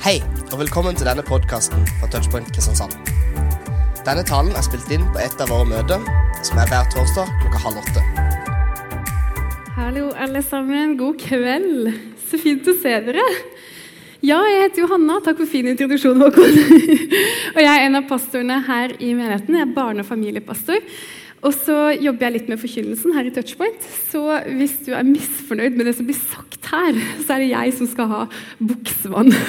Hei, og velkommen til denne podkasten fra Touchpoint Kristiansand. Denne talen er spilt inn på et av våre møter, som er hver torsdag klokka halv åtte. Hallo, alle sammen. God kveld. Så fint å se dere. Ja, jeg heter Johanna. Takk for fin introduksjon, Håkon. og jeg er en av pastorene her i menigheten. Jeg er barne- og familiepastor. Og så jobber jeg litt med forkynnelsen her i Touchpoint. Så hvis du er misfornøyd med det som blir sagt her, så er det jeg som skal ha buksvann.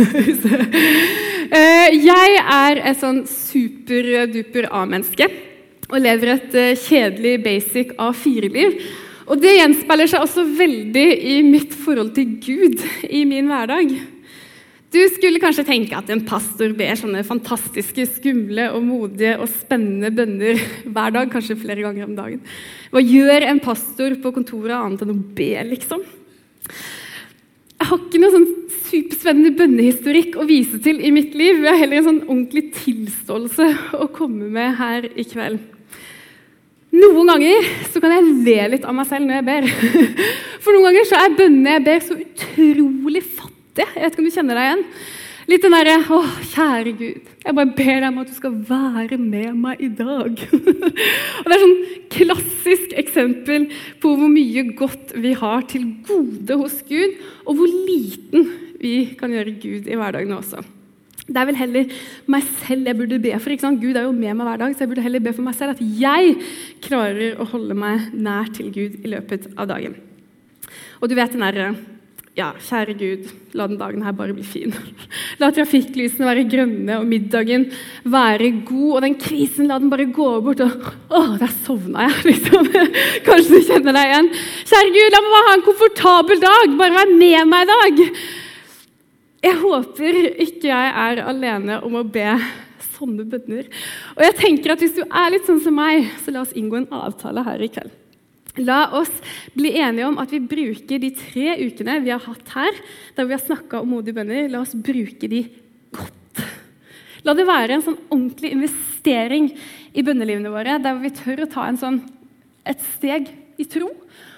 Eh, jeg er et sånn superduper A-menneske og lever et eh, kjedelig basic A4-liv. Og det gjenspeiler seg også veldig i mitt forhold til Gud i min hverdag. Du skulle kanskje tenke at en pastor ber sånne fantastiske, skumle og modige og spennende bønner hver dag, kanskje flere ganger om dagen. Hva gjør en pastor på kontoret annet enn å be, liksom? Jeg har ikke noe sånn superspennende bønnehistorikk å vise til i mitt liv. Jeg har heller en sånn ordentlig tilståelse å komme med her i kveld. Noen ganger så kan jeg le litt av meg selv når jeg ber. For noen ganger så er bønnene jeg ber, så utrolig fattige. Jeg vet ikke om du kjenner deg igjen? Litt den derre Å, kjære Gud, jeg bare ber deg om at du skal være med meg i dag. og Det er sånn klassisk eksempel på hvor mye godt vi har til gode hos Gud, og hvor liten vi kan gjøre Gud i hverdagen også. Det er vel heller meg selv jeg burde be for. Gud er jo med meg hver dag, så jeg burde heller be for meg selv at jeg klarer å holde meg nær til Gud i løpet av dagen. Og du vet den derre ja, kjære Gud, la den dagen her bare bli fin. La trafikklysene være grønne og middagen være god, og den krisen la den bare gå bort. og Å, der sovna jeg, liksom. Kanskje du kjenner deg igjen. Kjære Gud, la meg bare ha en komfortabel dag. Bare vær med meg i dag. Jeg håper ikke jeg er alene om å be sånne bønner. Og jeg tenker at hvis du er litt sånn som meg, så la oss inngå en avtale her i kveld. La oss bli enige om at vi bruker de tre ukene vi har hatt her, der vi har snakka om modige bønner, la oss bruke de godt. La det være en sånn ordentlig investering i bønnelivene våre, der vi tør å ta sånn, et steg i tro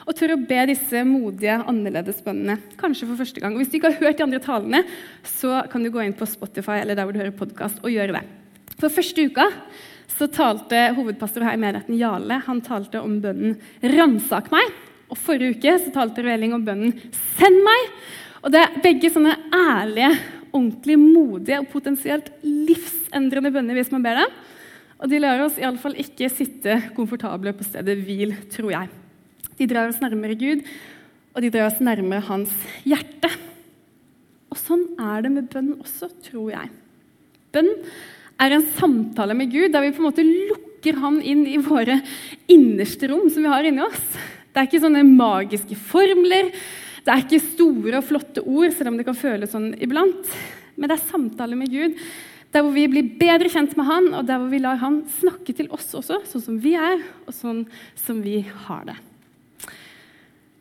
og tør å be disse modige, annerledes bønnene. Kanskje for første gang. Og Hvis du ikke har hørt de andre talene, så kan du gå inn på Spotify eller der hvor du hører podkast, og gjøre det. For første uka så talte hovedpastor her i menigheten, Jale, han talte om bønnen 'ransak meg'. Og Forrige uke så talte Reling om bønnen 'send meg'. Og Det er begge sånne ærlige, ordentlig modige og potensielt livsendrende bønner hvis man ber dem. Og de lar oss iallfall ikke sitte komfortable på stedet hvil, tror jeg. De drar oss nærmere Gud, og de drar oss nærmere hans hjerte. Og sånn er det med bønn også, tror jeg. Bønn er en samtale med Gud der vi på en måte lukker han inn i våre innerste rom som vi har inni oss. Det er ikke sånne magiske formler, det er ikke store og flotte ord, selv om det kan føles sånn iblant. Men det er samtale med Gud der hvor vi blir bedre kjent med Han, og der hvor vi lar Han snakke til oss også, sånn som vi er, og sånn som vi har det.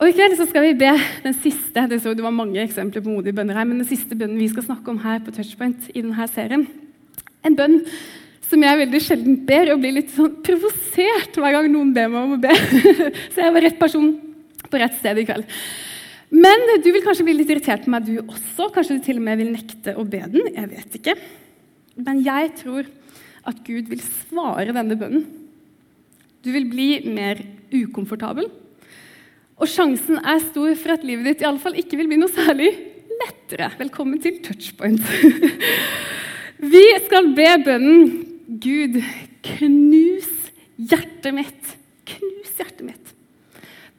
Og I kveld så skal vi be den siste det, så, det var mange eksempler på modige bønner her, men den siste bønnen vi skal snakke om her på Touchpoint i denne serien. En bønn som jeg veldig sjelden ber, og blir litt sånn provosert hver gang noen ber meg om å be. Så jeg var rett person på rett sted i kveld. Men du vil kanskje bli litt irritert på meg, du også. Kanskje du til og med vil nekte å be den. Jeg vet ikke. Men jeg tror at Gud vil svare denne bønnen. Du vil bli mer ukomfortabel. Og sjansen er stor for at livet ditt i alle fall ikke vil bli noe særlig lettere. Velkommen til touchpoint. Vi skal be bønnen Gud, knus hjertet mitt. Knus hjertet mitt.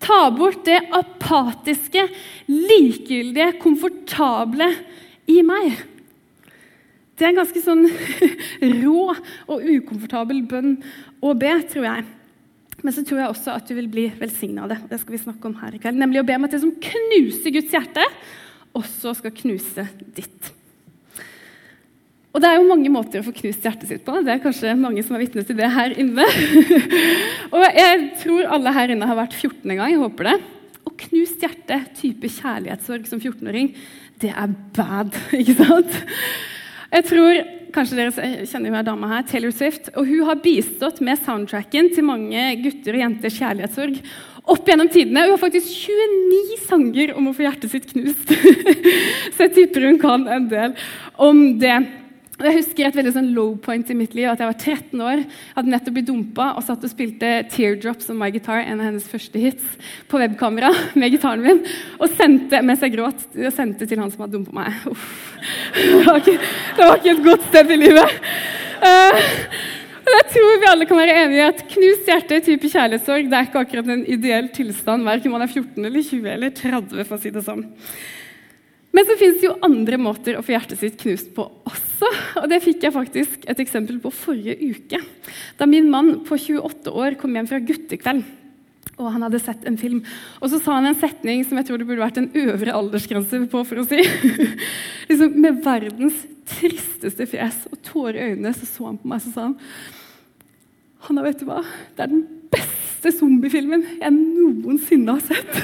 Ta bort det apatiske, likegyldige, komfortable i meg. Det er en ganske sånn rå og ukomfortabel bønn å be, tror jeg. Men så tror jeg også at du vil bli velsigna av det. Det skal vi snakke om her i kveld. Nemlig å be om at det som knuser Guds hjerte, også skal knuse ditt. Og Det er jo mange måter å få knust hjertet sitt på. Det er kanskje mange som er vitne til det her inne. og Jeg tror alle her inne har vært 14 en gang. jeg håper det. Og knust hjerte, type kjærlighetssorg som 14-åring, det er bad. ikke sant? Jeg tror, Kanskje dere kjenner jo ei dame her, Taylor Swift. og Hun har bistått med soundtracken til mange gutter og jenters kjærlighetssorg opp gjennom tidene. Hun har faktisk 29 sanger om å få hjertet sitt knust. Så jeg tipper hun kan en del om det. Og jeg husker et veldig sånn low point i mitt liv. at Jeg var 13 år, hadde nettopp blitt dumpa og satt og spilte 'Teardrops on My Guitar', en av hennes første hits, på webkamera med gitaren min. Og sendte mens jeg gråt, og sendte til han som hadde dumpa meg. Uff. Det var, ikke, det var ikke et godt sted i livet. Uh, jeg tror vi alle kan være enige i at knust hjerte type kjærlighetssorg det er ikke akkurat en ideell tilstand, verken man er 14 eller 20 eller 30. for å si det sånn. Men så fins det jo andre måter å få hjertet sitt knust på også. Og det fikk jeg faktisk et eksempel på forrige uke. Da min mann på 28 år kom hjem fra guttekveld. Og han hadde sett en film. Og så sa han en setning som jeg tror det burde vært en øvre aldersgrense på. for å si. liksom, med verdens tristeste fjes og tårer i øynene så så han på meg så sa han, Hanna, vet du hva? Det er den beste zombiefilmen jeg noensinne har sett.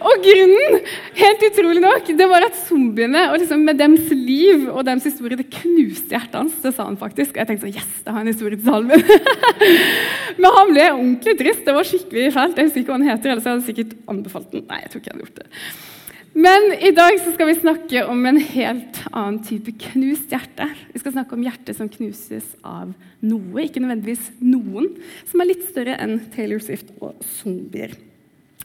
Og grunnen, helt utrolig nok, det var at zombiene og liksom med dems liv og dems historie det knuste hjertet hans. Det sa han faktisk. Og jeg tenkte sånn, yes, det har en historie til salmen. Men han ble ordentlig trist. Det var skikkelig fælt. Jeg husker ikke hva han heter, ellers hadde jeg sikkert anbefalt den. Nei, jeg tror ikke jeg hadde gjort det. Men i dag skal vi snakke om en helt annen type knust hjerte. Vi skal snakke om hjertet som knuses av noe, ikke nødvendigvis noen, som er litt større enn Taylor Swift og zombier.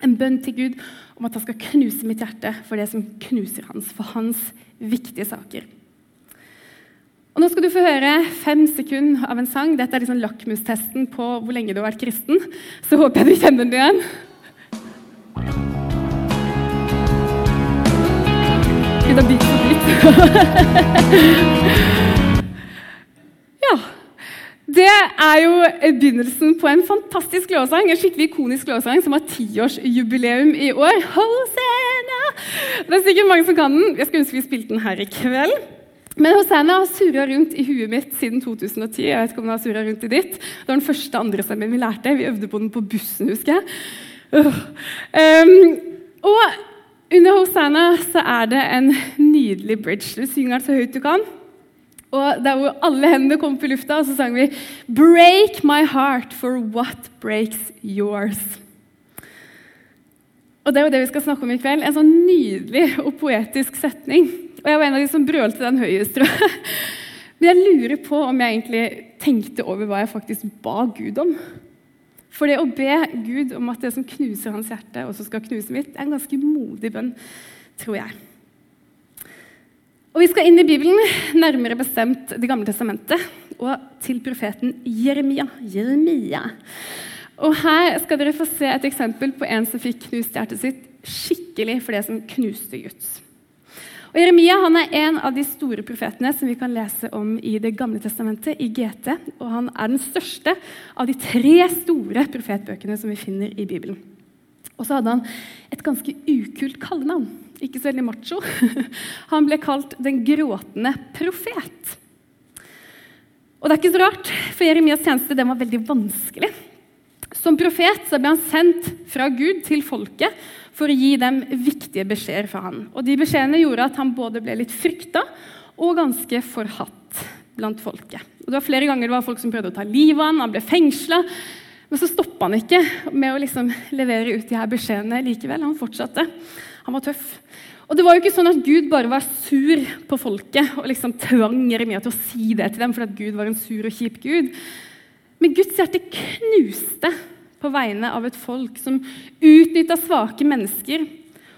En bønn til Gud om at han skal knuse mitt hjerte for det som knuser hans, for hans viktige saker. Og Nå skal du få høre fem sekunder av en sang. Dette er liksom lakmustesten på hvor lenge du har vært kristen. Så håper jeg du kjenner den igjen. Gud har bit for bit. Det er jo begynnelsen på en fantastisk lovsang, en skikkelig ikonisk lovsang som har tiårsjubileum i år. Hosanna! Det er sikkert mange som kan den. Jeg skulle ønske vi spilte den her i kveld. Men Hosanna har surra rundt i huet mitt siden 2010. Jeg vet ikke om den har surra rundt i ditt. Det var den første andre stemmen vi lærte. Vi øvde på den på bussen, husker jeg. Uh. Um, og under Hosanna så er det en nydelig bridge. Du synger den så høyt du kan. Og der hvor alle hendene kom på lufta, og så sang vi 'Break my heart for what breaks yours'. Og Det er jo det vi skal snakke om i kveld. En sånn nydelig og poetisk setning. Og Jeg var en av de som brølte den høyest, tror jeg. Men jeg lurer på om jeg egentlig tenkte over hva jeg faktisk ba Gud om. For det å be Gud om at det som knuser hans hjerte, også skal knuse mitt, er en ganske modig bønn, tror jeg. Og Vi skal inn i Bibelen, nærmere bestemt Det gamle testamentet, og til profeten Jeremia. Jeremia. Og Her skal dere få se et eksempel på en som fikk knust hjertet sitt skikkelig for det som knuste Guds. Og Jeremia han er en av de store profetene som vi kan lese om i Det gamle testamentet, i GT. Og han er den største av de tre store profetbøkene som vi finner i Bibelen. Og så hadde han et ganske ukult kallenavn. Ikke så veldig macho. Han ble kalt 'den gråtende profet'. Og det er ikke så rart, for Jeremias tjeneste den var veldig vanskelig. Som profet ble han sendt fra Gud til folket for å gi dem viktige beskjeder fra han. Og De beskjedene gjorde at han både ble litt frykta og ganske forhatt blant folket. Og det var Flere ganger det var folk som prøvde å ta livet av han, han ble fengsla. Men så stoppa han ikke med å liksom levere ut de her beskjedene likevel. Han fortsatte. Han var tøff. Og det var jo ikke sånn at Gud bare var sur på folket og liksom tvang Jeremia til å si det til dem fordi Gud var en sur og kjip Gud. Men Guds hjerte knuste på vegne av et folk som utnytta svake mennesker,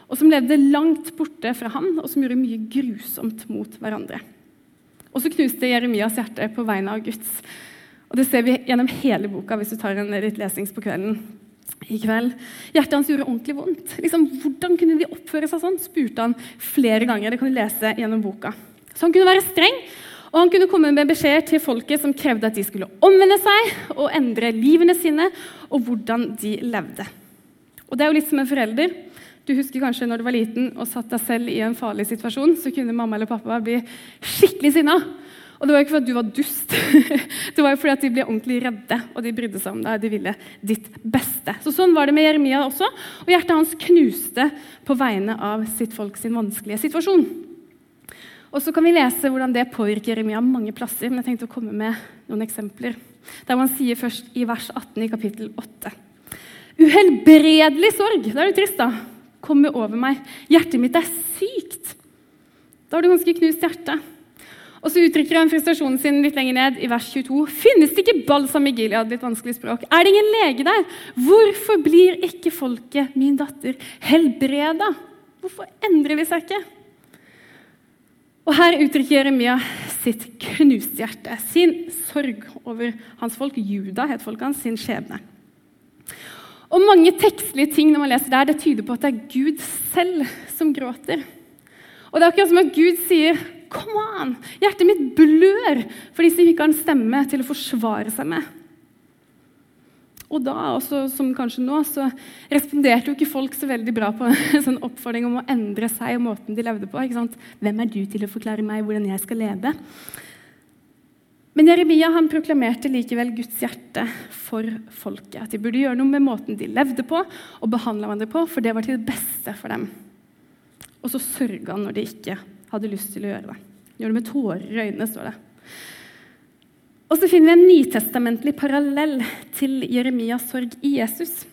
og som levde langt borte fra han, og som gjorde mye grusomt mot hverandre. Og så knuste Jeremias hjerte på vegne av Guds. Og Det ser vi gjennom hele boka hvis du tar en litt lesings på kvelden i kveld. Hjertet hans gjorde ordentlig vondt. Liksom, hvordan kunne de oppføre seg sånn? spurte han flere ganger. Det kan du lese gjennom boka. Så han kunne være streng, og han kunne komme med beskjeder til folket som krevde at de skulle omvende seg og endre livene sine og hvordan de levde. Og Det er jo litt som en forelder. Du husker kanskje når du var liten og satt deg selv i en farlig situasjon, så kunne mamma eller pappa bli skikkelig sinna og det var jo ikke fordi du var dust, det var jo fordi at de ble ordentlig redde og de brydde seg om deg. De ville ditt beste. Så Sånn var det med Jeremia også. Og hjertet hans knuste på vegne av sitt folk sin vanskelige situasjon. Og så kan vi lese hvordan det påvirker Jeremia mange plasser. men jeg tenkte å komme med noen eksempler. Der man sier først i vers 18 i kapittel 8. Uhelbredelig sorg. Da er du trist, da kommer over meg. Hjertet mitt er sykt. Da har du ganske knust hjerte. Og så uttrykker han frustrasjonen sin litt lenger ned i vers 22. Finnes det ikke balsam i Gilead? Litt vanskelig språk. Er det ingen lege der? Hvorfor blir ikke folket, min datter, helbreda? Hvorfor endrer de seg ikke? Og Her uttrykker Jeremia sitt knuste hjerte, sin sorg over hans folk. Juda het folket hans, sin skjebne. Og Mange tekstlige ting når man leser der, det tyder på at det er Gud selv som gråter. Og Det er akkurat som at Gud sier Kom an! Hjertet mitt blør for de som ikke har en stemme til å forsvare seg med. Og da, også som kanskje nå, så responderte jo ikke folk så veldig bra på en sånn oppfordring om å endre seg og måten de levde på. ikke sant? Hvem er du til å forklare meg hvordan jeg skal leve? Men Jeremia han proklamerte likevel Guds hjerte for folket. At de burde gjøre noe med måten de levde på og behandla hverandre på, for det var til det beste for dem. Og så sørga han når de ikke hadde lyst til å gjøre det. Gjør det med tårer i øynene, står det. Og så finner vi en nytestamentlig parallell til Jeremias sorg i Jesus.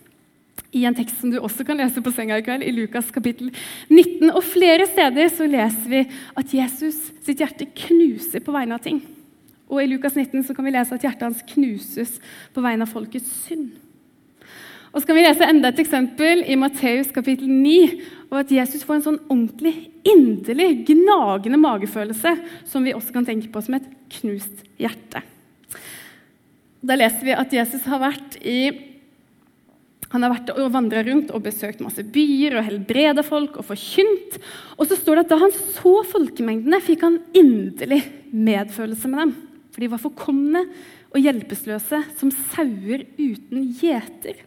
I en tekst som du også kan lese på senga i kveld, i Lukas kapittel 19. Og flere steder så leser vi at Jesus sitt hjerte knuser på vegne av ting. Og i Lukas 19 så kan vi lese at hjertet hans knuses på vegne av folkets synd. Og så kan vi lese enda et eksempel i Matteus kapittel 9, og at Jesus får en sånn ordentlig, inderlig, gnagende magefølelse som vi også kan tenke på som et knust hjerte. Da leser vi at Jesus har vært i han har vært og vandra rundt og besøkt masse byer og helbreda folk og forkynt. Og så står det at da han så folkemengdene, fikk han inderlig medfølelse med dem. For de var forkomne og hjelpeløse som sauer uten gjeter.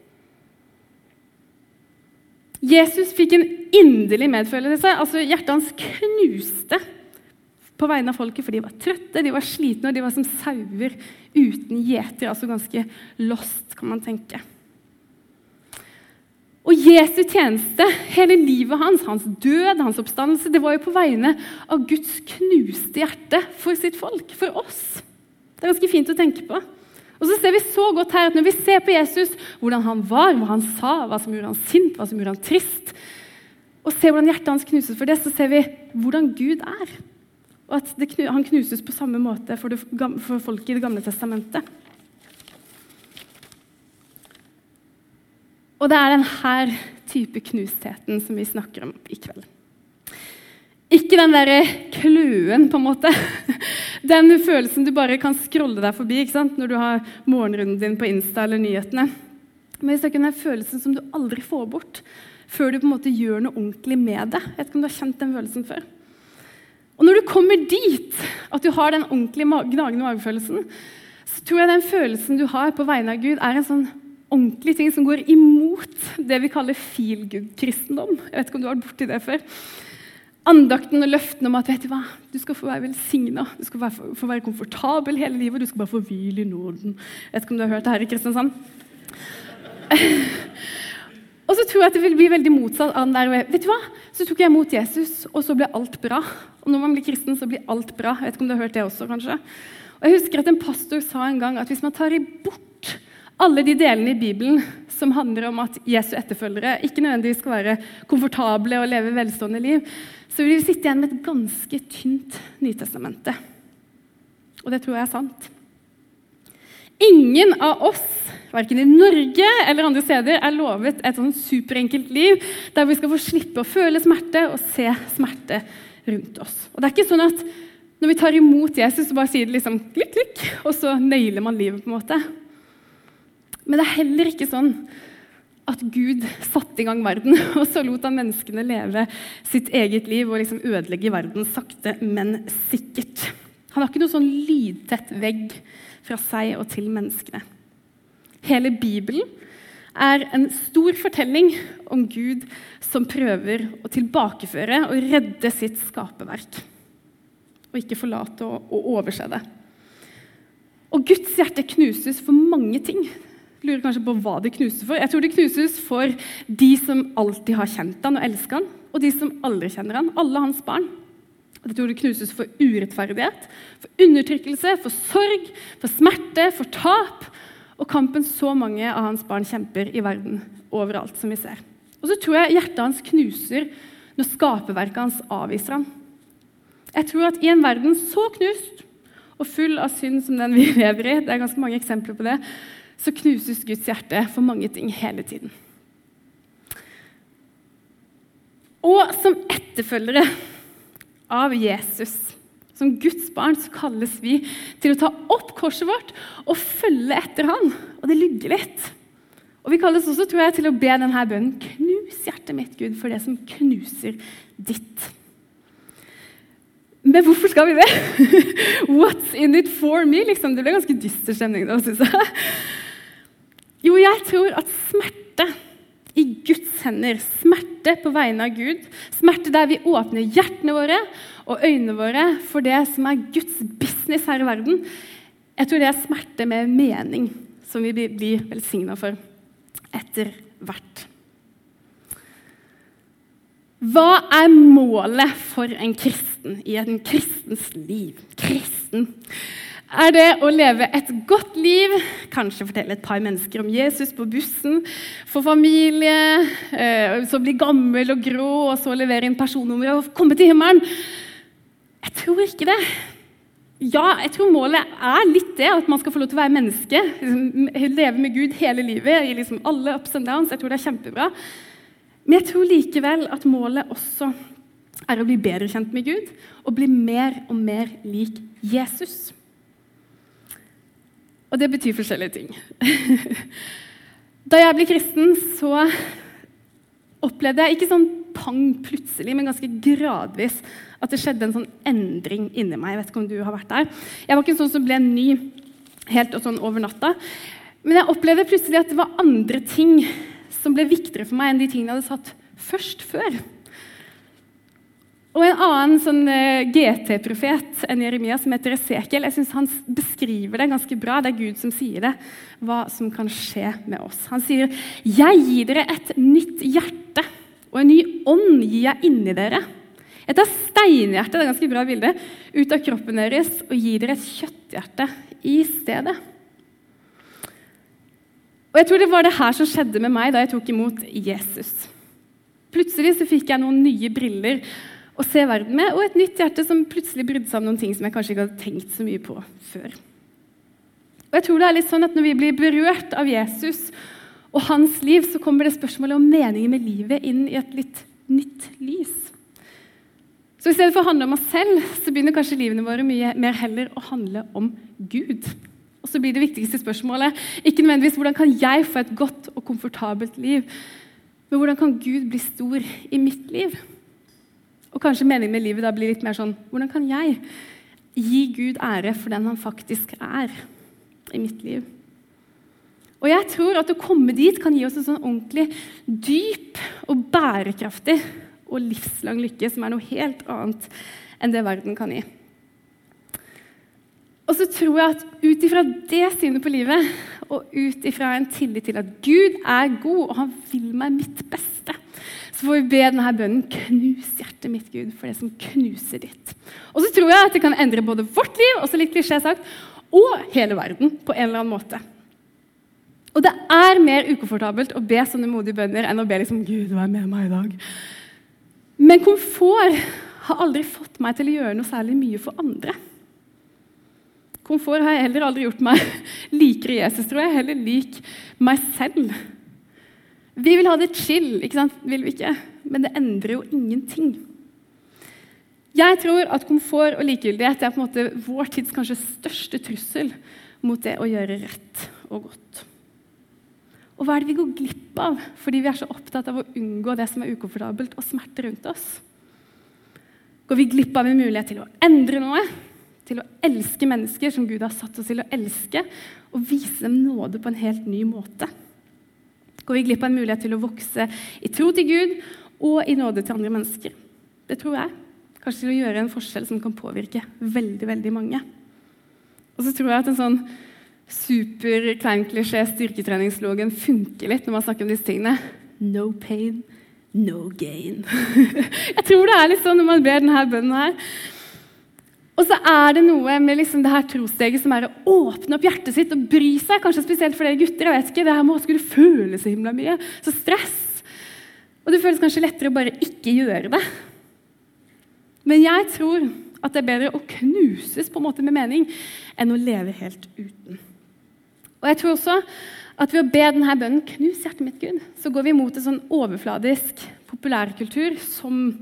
Jesus fikk en inderlig medfølelse. altså Hjertet hans knuste på vegne av folket, for de var trøtte, de var slitne, og de var som sauer uten gjeter. Altså ganske lost, kan man tenke. Og Jesu tjeneste, hele livet hans, hans død, hans oppstandelse, det var jo på vegne av Guds knuste hjerte for sitt folk, for oss. Det er ganske fint å tenke på. Og så ser vi så godt her at Når vi ser på Jesus, hvordan han var, hva han sa, hva som gjorde han sint, hva som gjorde han trist, og ser hvordan hjertet hans knuses for det, så ser vi hvordan Gud er. Og at det, han knuses på samme måte for, det, for folk i Det gamle testamentet. Og det er denne type knustheten som vi snakker om i kveld. Ikke den derre kløen, på en måte. Den følelsen du bare kan scrolle deg forbi når du har morgenrunden din på Insta eller nyhetene. Men vi snakker om den følelsen som du aldri får bort før du på en måte gjør noe ordentlig med det. Jeg vet ikke om du har kjent den følelsen før. Og når du kommer dit, at du har den ordentlige gnagende magefølelsen, så tror jeg den følelsen du har på vegne av Gud, er en sånn ordentlig ting som går imot det vi kaller feel good-kristendom. Jeg vet ikke om du har vært borti det før. Andakten og løftene om at vet du hva, du skal få være velsigna, du skal få være komfortabel hele livet, du skal bare få hvile i Norden. Jeg vet ikke om du har hørt det her i Kristiansand? Og så tror jeg at det vil bli veldig motsatt av den der vet du hva? Så tok jeg imot Jesus, og så ble alt bra. Og når man blir kristen, så blir alt bra. Jeg vet ikke om du har hørt det også, kanskje? Og jeg husker at En pastor sa en gang at hvis man tar bort alle de delene i Bibelen som handler om at Jesu etterfølgere ikke nødvendigvis skal være komfortable og leve velstående liv, så vil vi sitte igjen med et ganske tynt Nytestamentet. Og det tror jeg er sant. Ingen av oss, verken i Norge eller andre steder, er lovet et sånn superenkelt liv der vi skal få slippe å føle smerte og se smerte rundt oss. Og det er ikke sånn at når vi tar imot Jesus, så bare sier det liksom klikk, klikk, og så nailer man livet. på en måte. Men det er heller ikke sånn at Gud satte i gang verden, og så lot han menneskene leve sitt eget liv og liksom ødelegge verden sakte, men sikkert. Han har ikke noe sånn lydtett vegg fra seg og til menneskene. Hele Bibelen er en stor fortelling om Gud som prøver å tilbakeføre og redde sitt skaperverk. Og ikke forlate og, overse det. Og Guds hjerte knuses for mange ting. Lurer kanskje på hva det knuses for. Jeg tror det knuses for de som alltid har kjent han og elsket han, og de som aldri kjenner han, alle hans barn. Jeg tror det knuses for urettferdighet, for undertrykkelse, for sorg, for smerte, for tap og kampen så mange av hans barn kjemper i verden overalt, som vi ser. Og så tror jeg hjertet hans knuser når skaperverket hans avviser ham. Jeg tror at i en verden så knust og full av synd som den vi lever i, det er ganske mange eksempler på det, så knuses Guds hjerte for mange ting hele tiden. Og som etterfølgere av Jesus, som Guds barn, så kalles vi til å ta opp korset vårt og følge etter han. Og det lugger litt. Og Vi kalles også tror jeg, til å be denne bønnen Knus hjertet mitt, Gud, for det som knuser ditt. Men hvorfor skal vi det? What's in it for me? Liksom, det ble ganske dyster stemning da, syns jeg. Jo, jeg tror at smerte i Guds hender, smerte på vegne av Gud, smerte der vi åpner hjertene våre og øynene våre for det som er Guds business her i verden, jeg tror det er smerte med mening som vi blir velsigna for etter hvert. Hva er målet for en kristen i en kristens liv? Kristen. Er det å leve et godt liv, kanskje fortelle et par mennesker om Jesus på bussen, få familie, eh, så bli gammel og grå, og så levere inn personnummer og komme til himmelen? Jeg tror ikke det. Ja, jeg tror målet er litt det, at man skal få lov til å være menneske. Liksom, leve med Gud hele livet, i liksom alle ups and downs. Jeg tror det er kjempebra. Men jeg tror likevel at målet også er å bli bedre kjent med Gud og bli mer og mer lik Jesus. Og det betyr forskjellige ting. da jeg ble kristen, så opplevde jeg ikke sånn pang plutselig, men ganske gradvis at det skjedde en sånn endring inni meg. Jeg vet ikke om du har vært der. Jeg var ikke en sånn som ble ny helt og sånn over natta. Men jeg opplevde plutselig at det var andre ting som ble viktigere for meg enn de tingene jeg hadde satt først før. Og en annen sånn eh, GT-profet enn Jeremia, som heter Esekiel, jeg synes han beskriver det ganske bra. Det er Gud som sier det, hva som kan skje med oss. Han sier, 'Jeg gir dere et nytt hjerte, og en ny ånd gir jeg inni dere.' Jeg tar steinhjertet det er et ganske bra bilde, ut av kroppen deres og gir dere et kjøtthjerte i stedet. Og jeg tror Det var det her som skjedde med meg da jeg tok imot Jesus. Plutselig så fikk jeg noen nye briller å se verden med, og et nytt hjerte som plutselig brydde seg om noen ting som jeg kanskje ikke hadde tenkt så mye på før. Og jeg tror det er litt sånn at Når vi blir berørt av Jesus og hans liv, så kommer det spørsmålet om meningen med livet inn i et litt nytt lys. Så I stedet for å handle om oss selv, så begynner kanskje livene våre mye mer heller å handle om Gud. Og så blir det viktigste spørsmålet ikke nødvendigvis hvordan kan jeg få et godt og komfortabelt liv, men hvordan kan Gud bli stor i mitt liv? Og kanskje meningen med livet da blir litt mer sånn Hvordan kan jeg gi Gud ære for den han faktisk er i mitt liv? Og jeg tror at å komme dit kan gi oss en sånn ordentlig dyp og bærekraftig og livslang lykke, som er noe helt annet enn det verden kan gi. Og så tror jeg at ut ifra det synet på livet, og ut ifra en tillit til at Gud er god, og han vil meg mitt beste, så får vi be denne bønnen knus hjertet mitt, Gud, for det som knuser ditt. Og så tror jeg at det kan endre både vårt liv også litt klisjé sagt, og hele verden på en eller annen måte. Og det er mer ukomfortabelt å be sånne modige bønner enn å be liksom, Gud, vær med meg i dag. Men komfort har aldri fått meg til å gjøre noe særlig mye for andre. Komfort har jeg heller aldri gjort meg likere Jesus, tror jeg. Heller lik meg selv. Vi vil ha det chill, ikke sant? Vil vi ikke? Men det endrer jo ingenting. Jeg tror at komfort og likegyldighet er på en måte vår tids kanskje største trussel mot det å gjøre rett og godt. Og hva er det vi går glipp av fordi vi er så opptatt av å unngå det som er ukomfortabelt og smerte rundt oss? Går vi glipp av en mulighet til å endre noe, til å elske mennesker som Gud har satt oss til å elske, og vise dem nåde på en helt ny måte? Går vi glipp av en mulighet til å vokse i tro til Gud og i nåde til andre mennesker. Det tror jeg. Kanskje til å gjøre en forskjell som kan påvirke veldig veldig mange. Og så tror jeg at en sånn super klein klisjé styrketreningslogen funker litt når man snakker om disse tingene. No pain, no gain. jeg tror det er litt sånn når man ber denne bønnen her. Og så er det noe med liksom det her trosteget som er å åpne opp hjertet sitt og bry seg. Kanskje spesielt for dere gutter. jeg vet ikke, Det her må skulle føle så himla mye. Så stress. Og det føles kanskje lettere å bare ikke gjøre det. Men jeg tror at det er bedre å knuses på en måte med mening enn å leve helt uten. Og jeg tror også at ved å be denne bønnen 'Knus hjertet mitt, Gud', så går vi mot en sånn overfladisk populærkultur som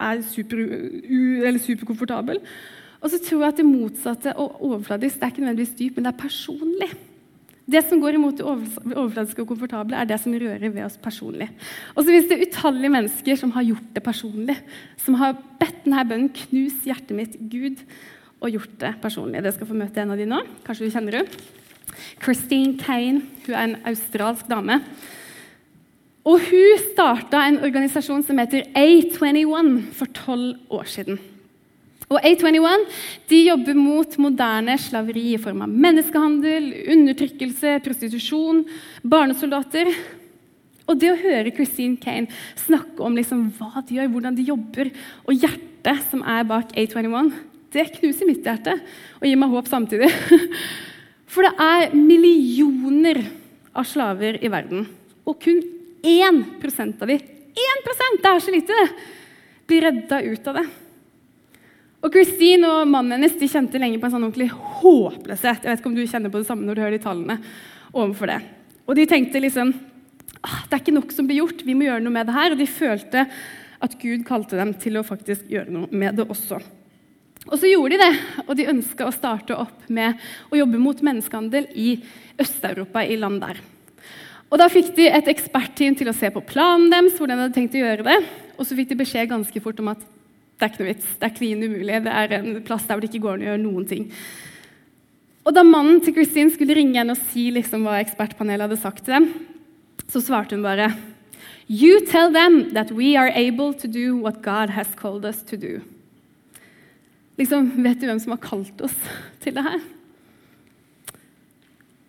er super, superkomfortabel. Og så tror jeg at det motsatte og overfladisk det er ikke nødvendigvis dyp, men det er personlig. Det som går imot det overfladiske og komfortable, er det som rører ved oss personlig. Og så fins det utallige mennesker som har gjort det personlig. Som har bedt denne bønnen 'Knus hjertet mitt, Gud', og gjort det personlig. Dere skal få møte en av de nå. Kanskje du kjenner henne. Christine Kane. Hun er en australsk dame. Og hun starta en organisasjon som heter A21 for tolv år siden. Og A21 de jobber mot moderne slaveri i form av menneskehandel, undertrykkelse, prostitusjon, barnesoldater. Og det å høre Christine Kane snakke om liksom hva de gjør, hvordan de jobber, og hjertet som er bak A21, det knuser mitt hjerte og gir meg håp samtidig. For det er millioner av slaver i verden, og kun 1% av dem 1 det er så lite! det! blir redda ut av det. Og Christine og mannen hennes de kjente lenge på en sånn ordentlig håpløshet. Jeg vet ikke om du kjenner på det samme når du hører de tallene overfor det. Og de tenkte liksom ah, det er ikke nok som blir gjort, vi må gjøre noe med det her. Og de følte at Gud kalte dem til å faktisk gjøre noe med det også. Og så gjorde de det, og de ønska å starte opp med å jobbe mot menneskehandel i Øst-Europa, i land der. Og Da fikk de et ekspertteam til å se på planen deres, hvordan de hadde tenkt å gjøre det. Og så fikk de beskjed ganske fort om at det er ikke noe vits. Det er klin umulig. Det er en plass der hvor det ikke går an å gjøre noen ting. Og Da mannen til Christine skulle ringe henne og si liksom hva ekspertpanelet hadde sagt til dem, så svarte hun bare You tell them that we are able to do what God has called us to do. Liksom, Vet du hvem som har kalt oss til det her?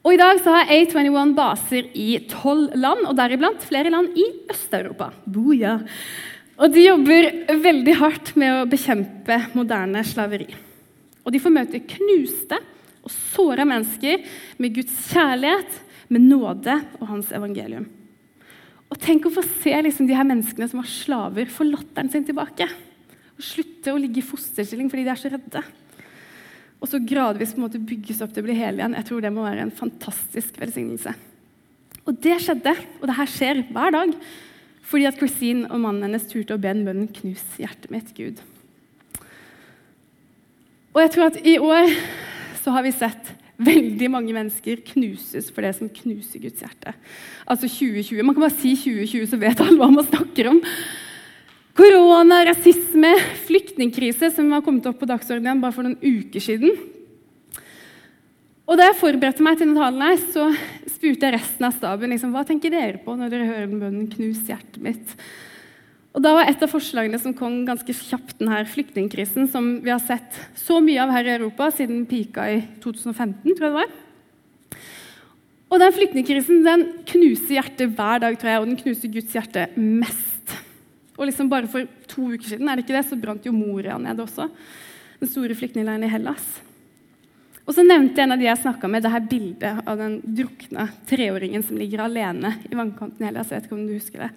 Og I dag så har A21 baser i tolv land, og deriblant flere land i Øst-Europa. Boja. Og de jobber veldig hardt med å bekjempe moderne slaveri. Og de får møte knuste og såra mennesker med Guds kjærlighet, med nåde og hans evangelium. Og Tenk å få se liksom, de her menneskene som var slaver, få latteren sin tilbake. Og slutte å ligge i fosterstilling fordi de er så redde. Og så gradvis på en måte bygges opp til å bli hele igjen. Jeg tror det må være en fantastisk velsignelse. Og det skjedde, og det her skjer hver dag. Fordi at Christine og mannen hennes turte å be en bønn 'Knus hjertet mitt, Gud'. Og jeg tror at i år så har vi sett veldig mange mennesker knuses for det som knuser Guds hjerte. Altså 2020. Man kan bare si 2020, så vet alle hva man snakker om. Korona, rasisme, flyktningkrise, som har kommet opp på dagsordenen bare for noen uker siden. Og Da jeg forberedte meg til denne talen, her, så spurte jeg resten av staben liksom, hva tenker dere på når dere hører den bønnen 'knus hjertet mitt'. Og Da var et av forslagene som kom ganske kjapt, denne flyktningkrisen, som vi har sett så mye av her i Europa siden pika i 2015, tror jeg det var. Og den Flyktningkrisen den knuser hjertet hver dag, tror jeg, og den knuser Guds hjerte mest. Og liksom Bare for to uker siden er det ikke det, så brant jo Moria ned også. Den store flyktningleiren i Hellas. Og så nevnte en av de jeg snakka med, det her bildet av den drukne treåringen som ligger alene i vannkanten i Hellas. Jeg vet ikke om du husker det.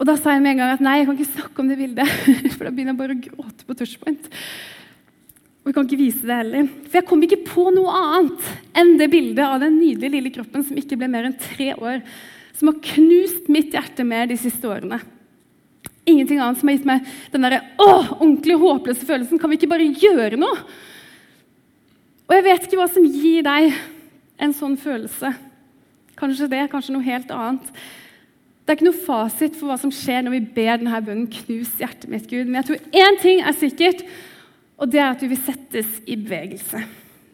Og Da sa jeg med en gang at nei, jeg kan ikke snakke om det bildet. For da begynner jeg bare å gråte på touchpoint. Og vi kan ikke vise det heller. For jeg kom ikke på noe annet enn det bildet av den nydelige lille kroppen som ikke ble mer enn tre år, som har knust mitt hjerte mer de siste årene. Ingenting annet som har gitt meg den der, å, ordentlig håpløse følelsen. Kan vi ikke bare gjøre noe? Og jeg vet ikke hva som gir deg en sånn følelse. Kanskje det, kanskje noe helt annet. Det er ikke noe fasit for hva som skjer når vi ber denne bønnen 'Knus hjertet mitt, Gud'. Men jeg tror én ting er sikkert, og det er at du vil settes i bevegelse.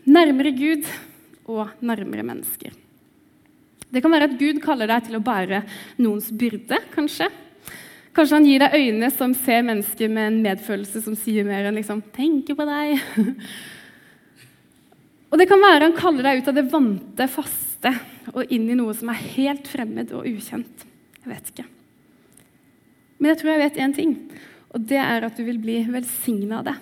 Nærmere Gud og nærmere mennesker. Det kan være at Gud kaller deg til å bære noens byrde, kanskje. Kanskje han gir deg øyne som ser mennesker med en medfølelse som sier mer enn liksom 'tenker på deg'. Og det kan være han kaller deg ut av det vante, faste og inn i noe som er helt fremmed og ukjent. Jeg vet ikke. Men jeg tror jeg vet én ting, og det er at du vil bli velsigna av det.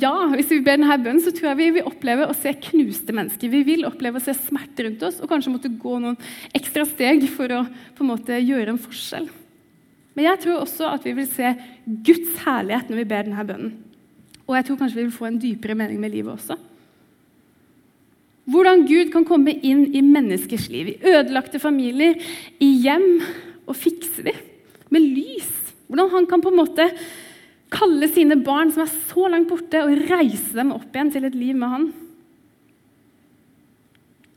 Ja, hvis vi ber denne bønnen, så tror jeg vi vil oppleve å se knuste mennesker. Vi vil oppleve å se smerte rundt oss og kanskje måtte gå noen ekstra steg for å på en måte gjøre en forskjell. Men jeg tror også at vi vil se Guds herlighet når vi ber denne bønnen. Og jeg tror kanskje vi vil få en dypere mening med livet også. Hvordan Gud kan komme inn i menneskers liv, i ødelagte familier, i hjem, og fikse dem med lys. Hvordan han kan på en måte kalle sine barn som er så langt borte, og reise dem opp igjen til et liv med han.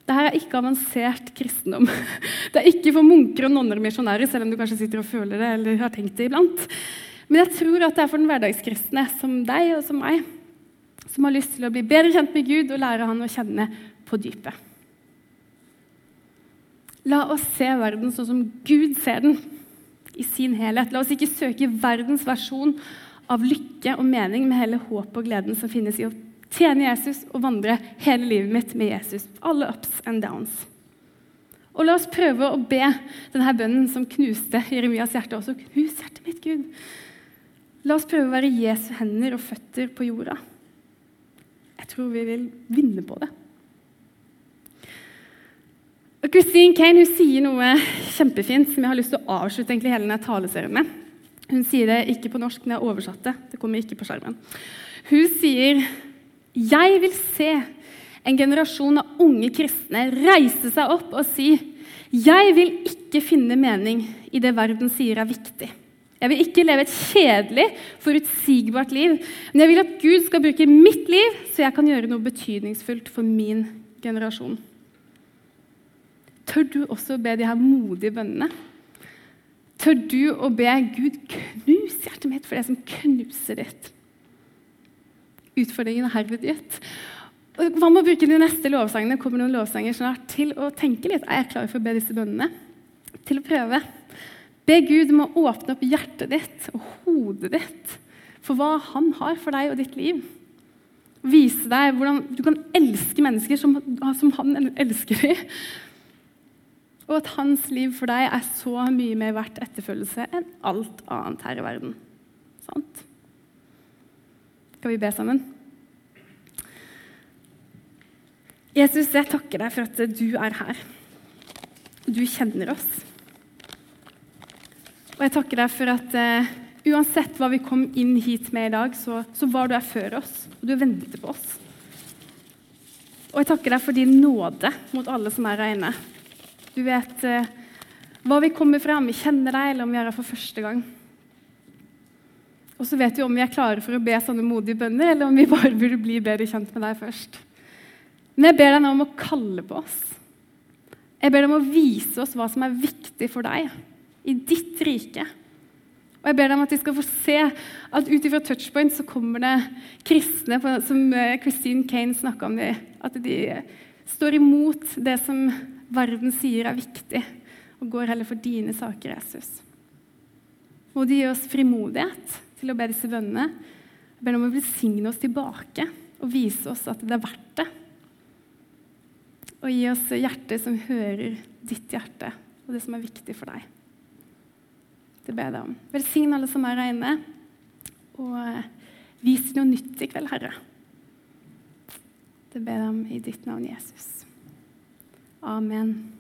Dette er ikke avansert kristendom. Det er ikke for munker og nonner og misjonærer, selv om du kanskje sitter og føler det eller har tenkt det iblant. Men jeg tror at det er for den hverdagskristne som deg og som meg, som har lyst til å bli bedre kjent med Gud og lære han å kjenne på dypet. La oss se verden sånn som Gud ser den, i sin helhet. La oss ikke søke verdens versjon av lykke og mening med hele håpet og gleden som finnes i å tjene Jesus og vandre hele livet mitt med Jesus. Alle ups and downs. Og la oss prøve å be denne bønnen som knuste Jeremias hjerte, også knus hjertet mitt, Gud. La oss prøve å være Jesu hender og føtter på jorda. Jeg tror vi vil vinne på det. Og Christine Kane hun sier noe kjempefint som jeg har lyst til å avslutte hele denne taleserien med. Hun sier det ikke på norsk, men jeg oversatt det. Det kommer ikke på skjermen. Hun sier jeg vil se en generasjon av unge kristne reise seg opp og si jeg vil ikke finne mening i det verden sier er viktig. Jeg vil ikke leve et kjedelig, forutsigbart liv, men jeg vil at Gud skal bruke mitt liv så jeg kan gjøre noe betydningsfullt for min generasjon. Tør du også be de her modige bønnene? Tør du å be Gud knus hjertet mitt for det som knuser ditt? Utfordringen er herved gitt. Hva med å bruke de neste lovsangene kommer noen lovsanger snart, til å tenke litt? Er jeg klar for å be disse bønnene? Til å prøve. Be Gud om å åpne opp hjertet ditt og hodet ditt for hva han har for deg og ditt liv. Vise deg hvordan du kan elske mennesker som, som han elsker dem. Og at hans liv for deg er så mye mer verdt etterfølgelse enn alt annet her i verden. Sant? Skal vi be sammen? Jesus, jeg takker deg for at du er her. Du kjenner oss. Og jeg takker deg for at uh, uansett hva vi kom inn hit med i dag, så, så var du her før oss, og du venter på oss. Og jeg takker deg for din nåde mot alle som er her inne. Du vet uh, hva vi kommer fra, om vi kjenner deg, eller om vi er her for første gang. Og så vet vi om vi er klare for å be sånne modige bønner, eller om vi bare burde bli bedre kjent med deg først. Men jeg ber deg nå om å kalle på oss. Jeg ber deg om å vise oss hva som er viktig for deg i ditt rike. Og jeg ber deg om at de skal få se at ut ifra touchpoint så kommer det kristne som eh, Christine Kane snakka om, at de står imot det som verden sier er viktig, og går heller for dine saker, Jesus. Må du gi oss frimodighet til å be disse bønnene. Jeg ber deg om å velsigne oss tilbake og vise oss at det er verdt det. Og gi oss hjerte som hører ditt hjerte og det som er viktig for deg. Det ber jeg deg om. Velsign alle som er her inne, og vis noe nytt i kveld, Herre. Det ber jeg om i ditt navn, Jesus. Amen.